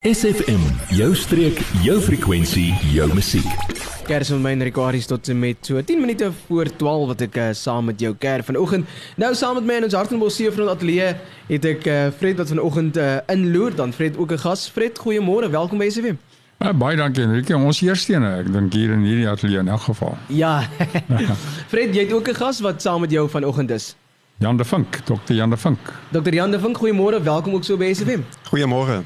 SFM, jou streek, jou frekwensie, jou musiek. Kers met my en Ricardie tot en met so 10 minute voor 12 wat ek uh, saam met jou ker vanoggend. Nou saam met my in ons Hartenbos Seefront ateljee het ek uh, Fred wat vanoggend uh, inloer, dan Fred ook 'n gas. Fred, goeiemôre, welkom by SFM. Uh, baie dankie Enrique, ons eerste een, ek dink hier in hierdie ateljee in elk geval. Ja. Fred, jy het ook 'n gas wat saam met jou vanoggend is. Jan de Vink, Dr. Jan de Vink. Dr. Jan de Vink, goeiemôre, welkom ook so by SFM. Goeiemôre.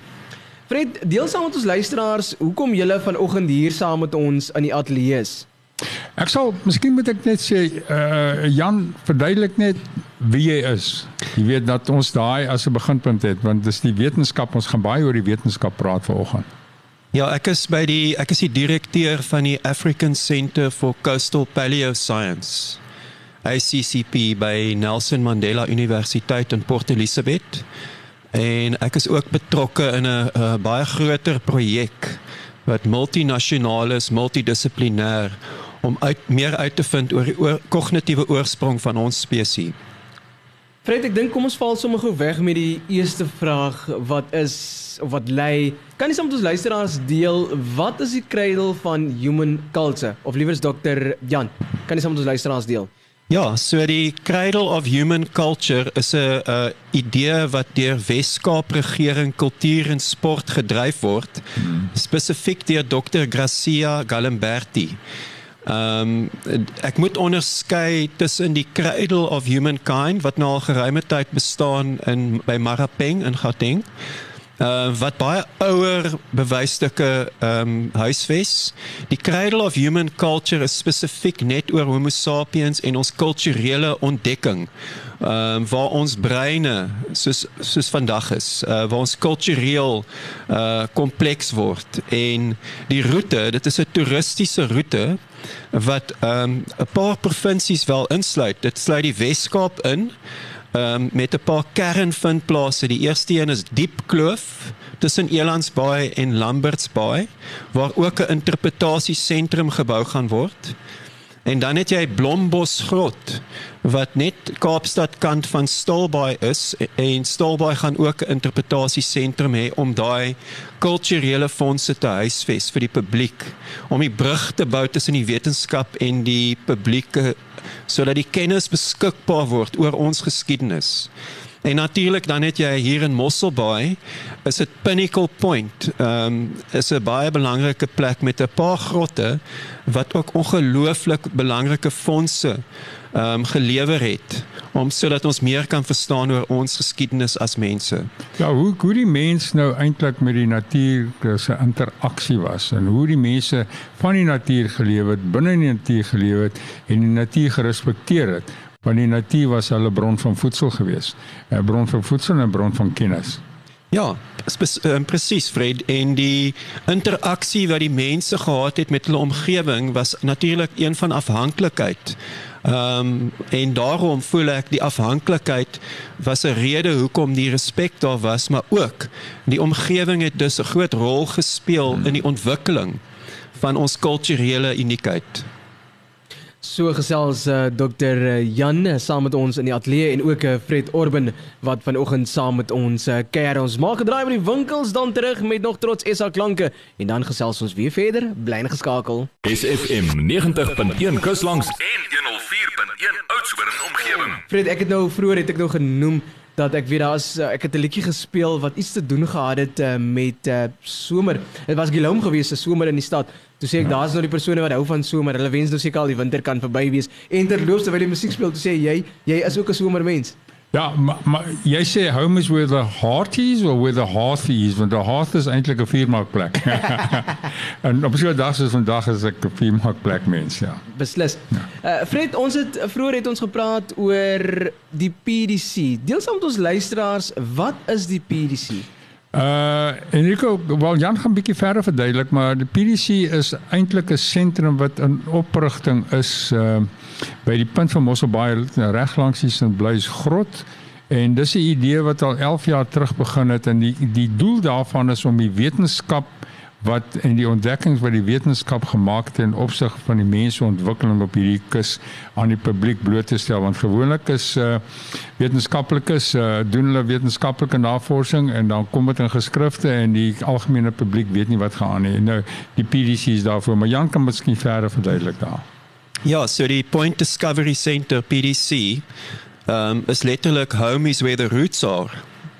Fred, deel saam met ons luisteraars hoekom julle vanoggend hier saam met ons in die ateljee is. Ek sal miskien moet ek net sê uh Jan verduidelik net wie jy is. Jy weet dat ons daai as 'n beginpunt het want dis die wetenskap ons gaan baie oor die wetenskap praat vanoggend. Ja, ek is by die ek is die direkteur van die African Centre for Coastal Paleoscience. ICCP by Nelson Mandela Universiteit in Port Elizabeth en ek is ook betrokke in 'n baie groter projek wat multinasjonaal is, multidissiplinêr om uit meer uit te vind oor die oor, kognitiewe oorsprong van ons spesies. Fred, ek dink kom ons val sommer gou weg met die eerste vraag wat is of wat lê. Kan jy soms ons luisteraars deel wat is die kruidel van human culture of liewers dokter Jan? Kan jy soms ons luisteraars deel? Ja, so die Cradle of Human Culture is 'n 'n idee wat deur Wes-Kaap regering kultuur en sport gedryf word, hmm. spesifiek deur Dr. Gracia Galimberti. Ehm um, ek moet onderskei tussen die Cradle of Humankind wat nou al geruime tyd bestaan in by Marapeng in Gauteng uh, wat baie ouer bewysstukke ehm um, huisves. Die Cradle of Human Culture is spesifiek net oor Homo sapiens en ons kulturele ontdekking. Ehm um, waar ons breine soos soos vandag is, uh, waar ons kultureel uh kompleks word en die roete, dit is 'n toeristiese roete wat ehm um, 'n paar provinsies wel insluit. Dit sluit die Wes-Kaap in um, met 'n paar kernvindplase. Die eerste een is Diep Kloof tussen Elandsbaai en Lambertsbaai waar ook 'n interpretasiesentrum gebou gaan word. En dan het jy Blombos Grot wat net Kaapstad kant van Stilbaai is en Stilbaai gaan ook 'n interpretasiesentrum hê om daai kulturele fondse te huisves vir die publiek om die brug te bou tussen die wetenskap en die publieke sodat die kennis beskikbaar word oor ons geskiedenis. En natuurlik dan het jy hier in Mosselbaai is dit Pinnacle Point. Ehm um, is 'n baie belangrike plek met 'n paar grotte wat ook ongelooflik belangrike fondse ehm um, gelewer het om sodat ons meer kan verstaan oor ons geskiedenis as mense. Ja, hoe hoe die mens nou eintlik met die natuur se interaksie was en hoe die mense van die natuur geleef het, binne die natuur geleef het en die natuur gerespekteer het want die natuur was hulle bron van voedsel geweest. 'n Bron van voedsel en 'n bron van kennis. Ja, um, presies Fred en die interaksie wat die mense gehad het met hulle omgewing was natuurlik een van afhanklikheid. Ehm um, en daarom voel ek die afhanklikheid was 'n rede hoekom die respek daar was, maar ook die omgewing het dus 'n groot rol gespeel in die ontwikkeling van ons kulturele uniekheid. So gesels uh, Dr Jan uh, saam met ons in die ateljee en ook uh, Fred Orben wat vanoggend saam met ons uh, kuier. Ons maak 'n draai by die winkels dan terug met nog trots SA klanke en dan gesels ons weer verder. Bly ingeskakel. SFM 90.1 Kuslangs en 104.1 Oudtshoorn omgewing. Fred, ek het nou vroeër het ek nou genoem dat ek weer daar's ek het 'n liedjie gespeel wat iets te doen gehad het uh, met uh, somer. Dit was Gilom geweest, 'n somer in die stad. Toe sê ek daar's nou die persone wat hou van somer. Hulle wens nou seker al die winter kan verby wees. En terloops terwyl jy musiek speel, toe sê jy jy is ook 'n somermens. Ja, maar ma, jy sê home is where the heart is or where the hearth is, want the hearth is eintlik 'n vuurmaakplek. en op so 'n dag soos vandag is ek 'n vuurmaakplek mens, ja. Beslis. Ja. Uh, Fred, ons het vroeër het ons gepraat oor die PDC. Deel saam met ons luisteraars, wat is die PDC? Uh Enrico, wel Jan gaan 'n bietjie verder verduidelik, maar die PDC is eintlik 'n sentrum wat in oprigting is uh by die punt van Mosselbaai reg langs die St. Bluis grot en dis 'n idee wat al 11 jaar terug begin het en die die doel daarvan is om die wetenskap wat en die ontdekkings wat die wetenskap gemaak het in opsig van die menseontwikkeling op hierdie kus aan die publiek bloot te stel want gewoonlik is uh, wetenskaplikes uh, doen hulle wetenskaplike navorsing en dan kom dit in geskrifte en die algemene publiek weet nie wat gaan aan nie. Nou die PDC is daarvoor, maar Jan kan miskien verder verduidelik daar. Ja, so die Point Discovery Center PDC um, is letterlik home is where the roots are.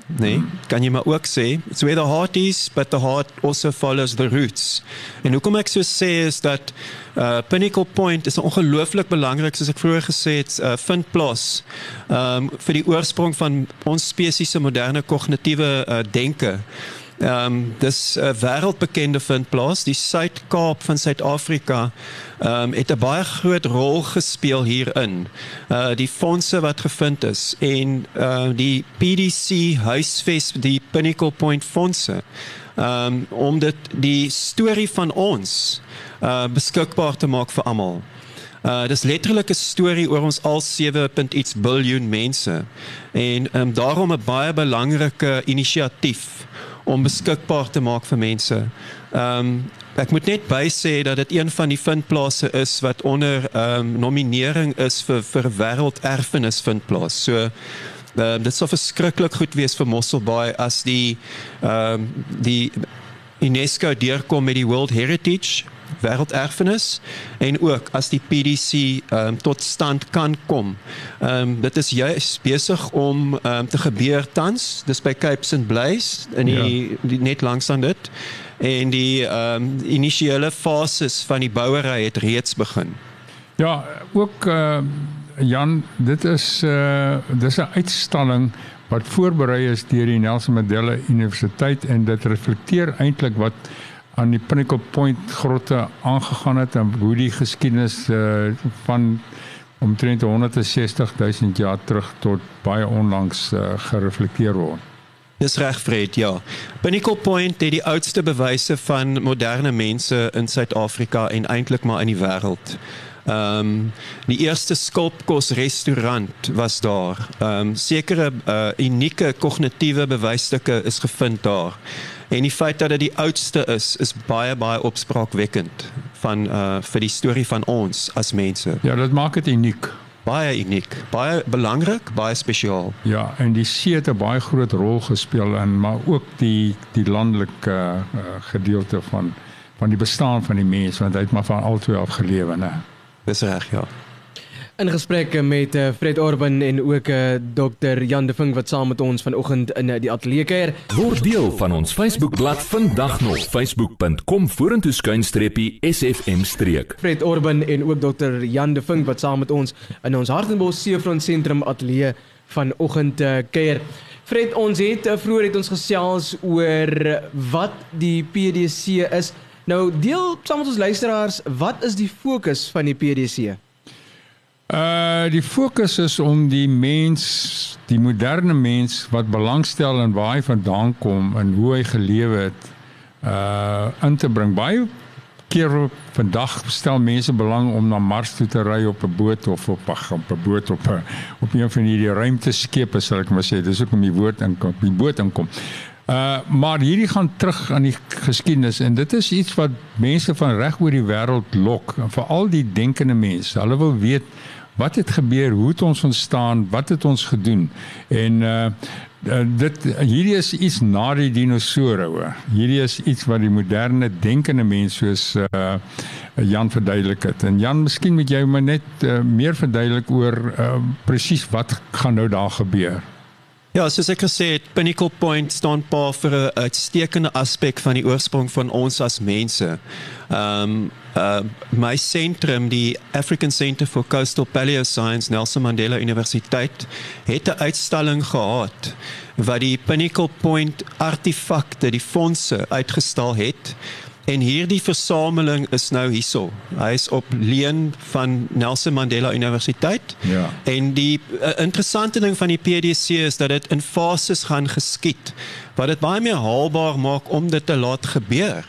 Nee, kan jy maar ook sê, it's where the heart is, but the heart also follows the roots. En hoekom ek so sê is dat uh Pinnacle Point is ongelooflik belangrik soos ek vroeër gesê het, uh, vind plaas um vir die oorsprong van ons spesies se moderne kognitiewe uh, denke. Ehm um, dis 'n wêreldbekende vindplaas, die Suid-Kaap van Suid-Afrika. Ehm um, het 'n baie groot rol gespeel hierin. Uh die fondse wat gevind is en uh die PDC huisves die Pinnacle Point fondse. Ehm um, om dit die storie van ons uh beskikbaar te maak vir almal. Uh dis letterlik 'n storie oor ons al 7. iets biljoen mense. En ehm um, daarom 'n baie belangrike inisiatief om beskikbaar te maak vir mense. Ehm um, ek moet net by sê dat dit een van die vindplase is wat onder ehm um, nominering is vir vir wêrelderfenis vindplaas. So ehm um, dit sou verskriklik goed wees vir Mosselbaai as die ehm um, die UNESCO deurkom met die World Heritage wêrelderfenis en ook as die PDC um, tot stand kan kom. Ehm um, dit is juis besig om um, te gebeur tans. Dis by Cape St Blaise in die, ja. die net langs aan dit en die ehm um, initiële fases van die bouery het reeds begin. Ja, ook uh, Jan, dit is uh dis 'n uitstalling wat voorberei is deur die Nelson Mandela Universiteit en dit reflekteer eintlik wat aan die Pinnacle Point grotte aangegaan het en hoe die geskiedenis uh, van omtrent 160 000 jaar terug tot baie onlangs uh, gereflekteer word. Dis reg Fred, ja. Pinnacle Point het die oudste bewyse van moderne mense in Suid-Afrika en eintlik maar in die wêreld. Ehm um, die eerste skulpkos restaurant was daar. Ehm um, sekere uh, unieke kognitiewe bewysstukke is gevind daar. En die feit dat dit die oudste is, is baie baie opspraakwekkend van uh vir die storie van ons as mense. Ja, dit maak dit uniek. Baie uniek, baie belangrik, baie spesiaal. Ja, en die see het 'n baie groot rol gespeel in maar ook die die landelike uh, gedeelte van van die bestaan van die mens want hy het maar van altyd af gelewe, né? Dis reg, ja. In gesprek met uh, Fred Orban en ook eh, Dr Jan de Vink wat saam met ons vanoggend in uh, die ateljee kuier. Word deel van ons Facebookblad vandag nog facebook.com vorentoe skuinstreepie sfm streek. Fred Orban en ook Dr Jan de Vink wat saam met ons in ons Hartenbos Seefront sentrum ateljee vanoggend kuier. Fred, ons het vroeër het ons gesels oor wat die PDC is. Nou deel saam met ons luisteraars, wat is die fokus van die PDC? Uh die fokus is om die mens, die moderne mens wat belangstel in waar hy vandaan kom en hoe hy gelewe het, uh in te bring. Baie keer vandag stel mense belang om na Mars toe te ry op 'n boot of op 'n boot op 'n op een van hierdie ruimteskepe, sal ek maar sê. Dis ook om die woord in kom, die boot inkom. Uh maar hierdie gaan terug aan die geskiedenis en dit is iets wat mense van reg oor die wêreld lok, veral die denkende mense. Hulle wil weet wat het gebeur, hoe het ons ontstaan, wat het ons gedoen? En uh dit hierdie is iets na die dinosoure hoor. Hierdie is iets wat die moderne denkende mens soos uh Jan verduidelik het. En Jan, miskien moet jy my net uh, meer verduidelik oor uh presies wat gaan nou daar gebeur. Ja, soos ek gesê het, Pinnacle Point staan pa vir 'n uitstekende aspek van die oorsprong van ons as mense. Ehm um, uh my sentrum, die African Center for Coastal Paleoscience Nelson Mandela Universiteit, het 'n uitstalling gehad wat die Pinnacle Point artefakte, die fondse uitgestal het En hierdie versameling is nou hierso. Hy is op leen van Nelson Mandela Universiteit. Ja. En die uh, interessante ding van die PDC is dat dit in fases gaan geskied wat dit baie meer haalbaar maak om dit te laat gebeur.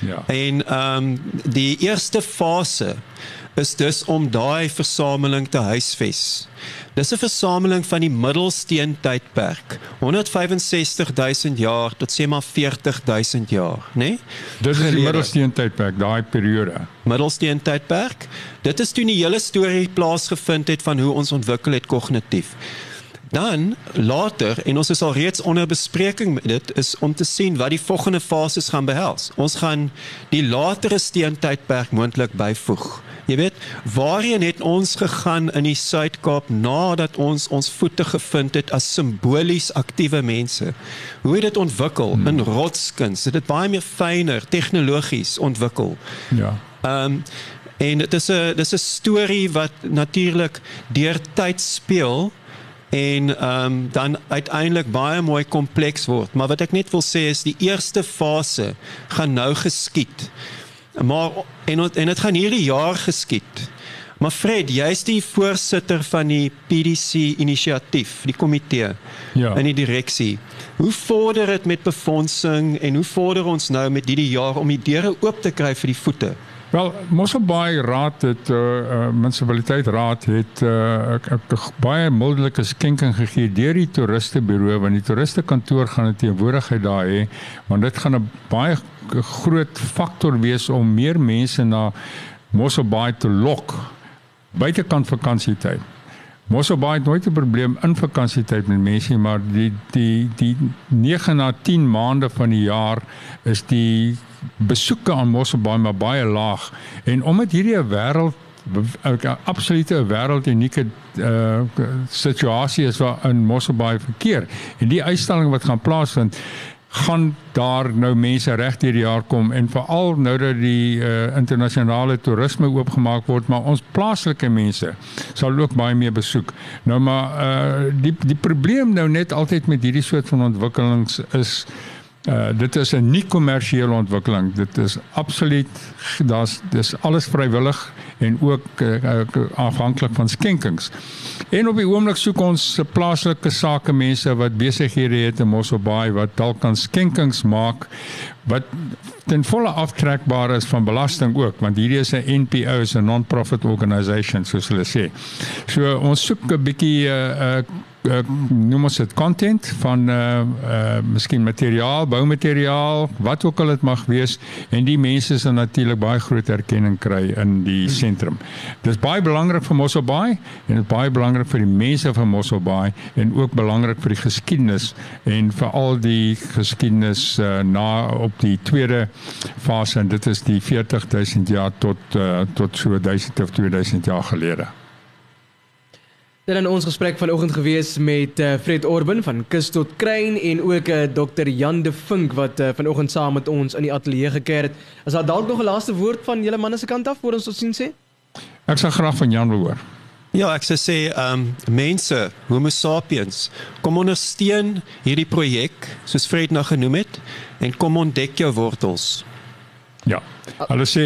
Ja. En ehm um, die eerste fase is dus om daai versameling te huisves. Dis 'n versameling van die middelsteen tydperk, 165000 jaar tot sê maar 40000 jaar, né? Nee? Dis is die middelsteen tydperk, daai periode. Middelsteen tydperk. Dit is toe die hele storie plaasgevind het van hoe ons ontwikkel het kognitief. Dan later en ons is al reeds onder bespreking met dit is om te sien wat die volgende fases gaan behels. Ons gaan die latere steentydperk moontlik byvoeg. Jy weet, waarheen het ons gegaan in die Suid-Kaap nadat ons ons voete gevind het as simbolies aktiewe mense? Hoe het dit ontwikkel hmm. in rotskuns? Het dit baie meer fyner tegnologies ontwikkel? Ja. Ehm um, en dit is 'n dis 'n storie wat natuurlik deur tyd speel en ehm um, dan uiteindelik baie mooi kompleks word. Maar wat ek net wil sê is die eerste fase gaan nou geskied. Maar en en dit gaan hierdie jaar geskied. Maar Fred, jy's die voorsitter van die PDC inisiatief, die komitee ja. in die direksie. Hoe vorder dit met befondsing en hoe vorder ons nou met hierdie jaar om die deure oop te kry vir die voete? Wel, Mosselbaai Raad het uh, uh munisipaliteit raad het uh ek, ek, ek baie mildelike skenking gegee deur die toeristebureau want die toeristekantoor gaan 'n teenwoordigheid daar hê, want dit gaan 'n baie groot faktor wees om meer mense na Mosselbaai te lok buitekant vakansietyd. Mosselbaai het nooit 'n probleem in vakansietyd met mense, maar die die die 9 na 10 maande van die jaar is die besoeke aan Mosselbaai maar baie laag en omdat hierdie 'n wêreld 'n absolute wêreldunieke uh, situasie is waar in Mosselbaai verkeer en die uitstalling wat gaan plaasvind gaan daar nou mense reg deur die jaar kom en veral nou dat die uh, internasionale toerisme oopgemaak word maar ons plaaslike mense sal ook baie meer besoek. Nou maar uh, die die probleem nou net altyd met hierdie soort van ontwikkelings is Uh dit is 'n nie kommersiële ontwikkeling. Dit is absoluut daar's dis alles vrywillig en ook uh, afhanklik van skenkings. En op die oomblik soek ons plaaslike sakemense wat besighede het in Mosselbaai wat dalk kan skenkings maak wat ten volle aftrekbaar is van belasting ook want hierdie is 'n NPO, 'n non-profit organisation soos hulle sê. So ons soek 'n bietjie 'n uh, uh, uh, noem ons dit content van uh uh miskien materiaal, boumateriaal, wat ook al dit mag wees en die mense sal natuurlik baie groot erkenning kry in die sentrum. Dit is baie belangrik vir Mosselbaai en dit is baie belangrik vir die mense van Mosselbaai en ook belangrik vir die geskiedenis en vir al die geskiedenis uh, na op die tweede fase en dit is die 40000 jaar tot uh, tot so 1000 of 2000 jaar gelede. Dit is ons gesprek vanoggend gewees met uh, Fred Orban van Kus tot Kruin en ook uh, eh, Dr Jan de Vink wat uh, vanoggend saam met ons in die ateljee gekeer het. Is daar dalk nog 'n laaste woord van julle manne se kant af voor ons tot sien sê? Ek sal graag van Jan wil hoor. Ja, ek sê sê ehm um, mense, Homo sapiens, kom ondersteun hierdie projek soos Fred nou genoem het en kom ontdek jou wortels. Ja. Hulle sê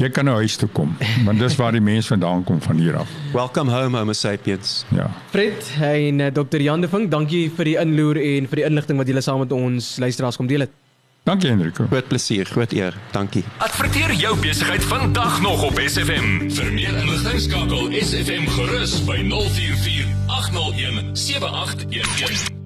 jy kan nou huis toe kom, want dis waar die mense vandaan kom van hier af. Welcome home Homo sapiens. Ja. Fred en uh, Dr. Jan de Vink, dankie vir die inloer en vir die inligting wat julle saam met ons luisteraars kom deel het. Dankie Enrico. Groot plesier, groot eer. Dankie. Adverteer jou besigheid vandag nog op SFM. Vir meer inligting skakel SFM gerus by 044 801 7811.